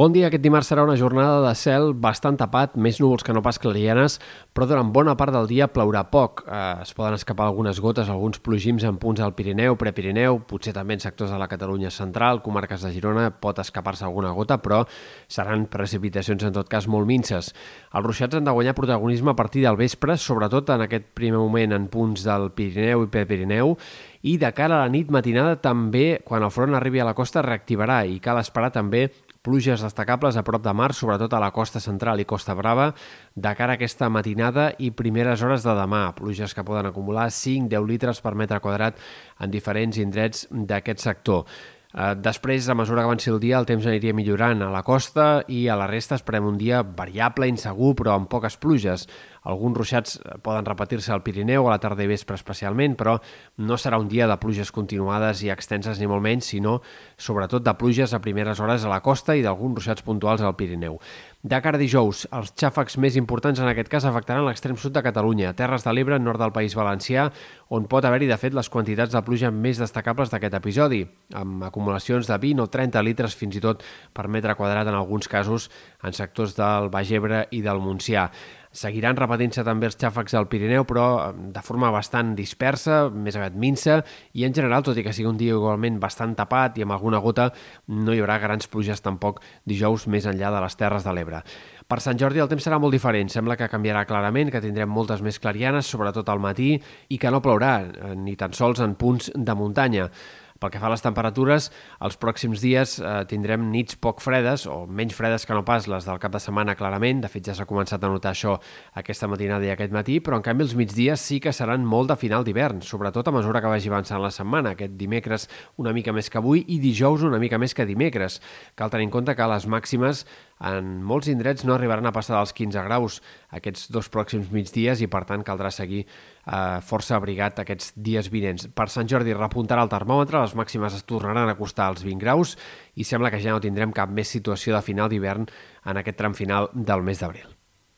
Bon dia, aquest dimarts serà una jornada de cel bastant tapat, més núvols que no pas clarianes, però durant bona part del dia plourà poc. Eh, es poden escapar algunes gotes, alguns plogims en punts al Pirineu, Prepirineu, potser també en sectors de la Catalunya central, comarques de Girona, pot escapar-se alguna gota, però seran precipitacions en tot cas molt minces. Els ruixats han de guanyar protagonisme a partir del vespre, sobretot en aquest primer moment en punts del Pirineu i Prepirineu, i de cara a la nit matinada també, quan el front arribi a la costa, reactivarà i cal esperar també Pluges destacables a prop de mar, sobretot a la costa central i Costa Brava, de cara a aquesta matinada i primeres hores de demà. Pluges que poden acumular 5-10 litres per metre quadrat en diferents indrets d'aquest sector. Eh, després, a mesura que avanci el dia, el temps aniria millorant a la costa i a la resta esperem un dia variable, insegur, però amb poques pluges. Alguns ruixats eh, poden repetir-se al Pirineu a la tarda i vespre especialment, però no serà un dia de pluges continuades i extenses ni molt menys, sinó sobretot de pluges a primeres hores a la costa i d'alguns ruixats puntuals al Pirineu. De cara a dijous, els xàfecs més importants en aquest cas afectaran l'extrem sud de Catalunya, Terres de l'Ebre, nord del País Valencià, on pot haver-hi, de fet, les quantitats de pluja més destacables d'aquest episodi, amb acumulacions de 20 o 30 litres fins i tot per metre quadrat en alguns casos en sectors del Baix Ebre i del Montsià. Seguiran repetint-se també els xàfecs del Pirineu, però eh, de forma bastant dispersa, més aviat minsa, i en general, tot i que sigui un dia igualment bastant tapat i amb alguna gota, no hi haurà grans pluges tampoc dijous més enllà de les Terres de l'Ebre. Per Sant Jordi el temps serà molt diferent. Sembla que canviarà clarament, que tindrem moltes més clarianes, sobretot al matí, i que no plourà, eh, ni tan sols en punts de muntanya. Pel que fa a les temperatures, els pròxims dies eh, tindrem nits poc fredes, o menys fredes que no pas les del cap de setmana, clarament. De fet, ja s'ha començat a notar això aquesta matinada i aquest matí, però en canvi els migdies sí que seran molt de final d'hivern, sobretot a mesura que vagi avançant la setmana. Aquest dimecres una mica més que avui i dijous una mica més que dimecres. Cal tenir en compte que les màximes en molts indrets no arribaran a passar dels 15 graus aquests dos pròxims migdies i, per tant, caldrà seguir eh, força abrigat aquests dies vinents. Per Sant Jordi repuntarà el termòmetre, les màximes es tornaran a acostar als 20 graus i sembla que ja no tindrem cap més situació de final d'hivern en aquest tram final del mes d'abril.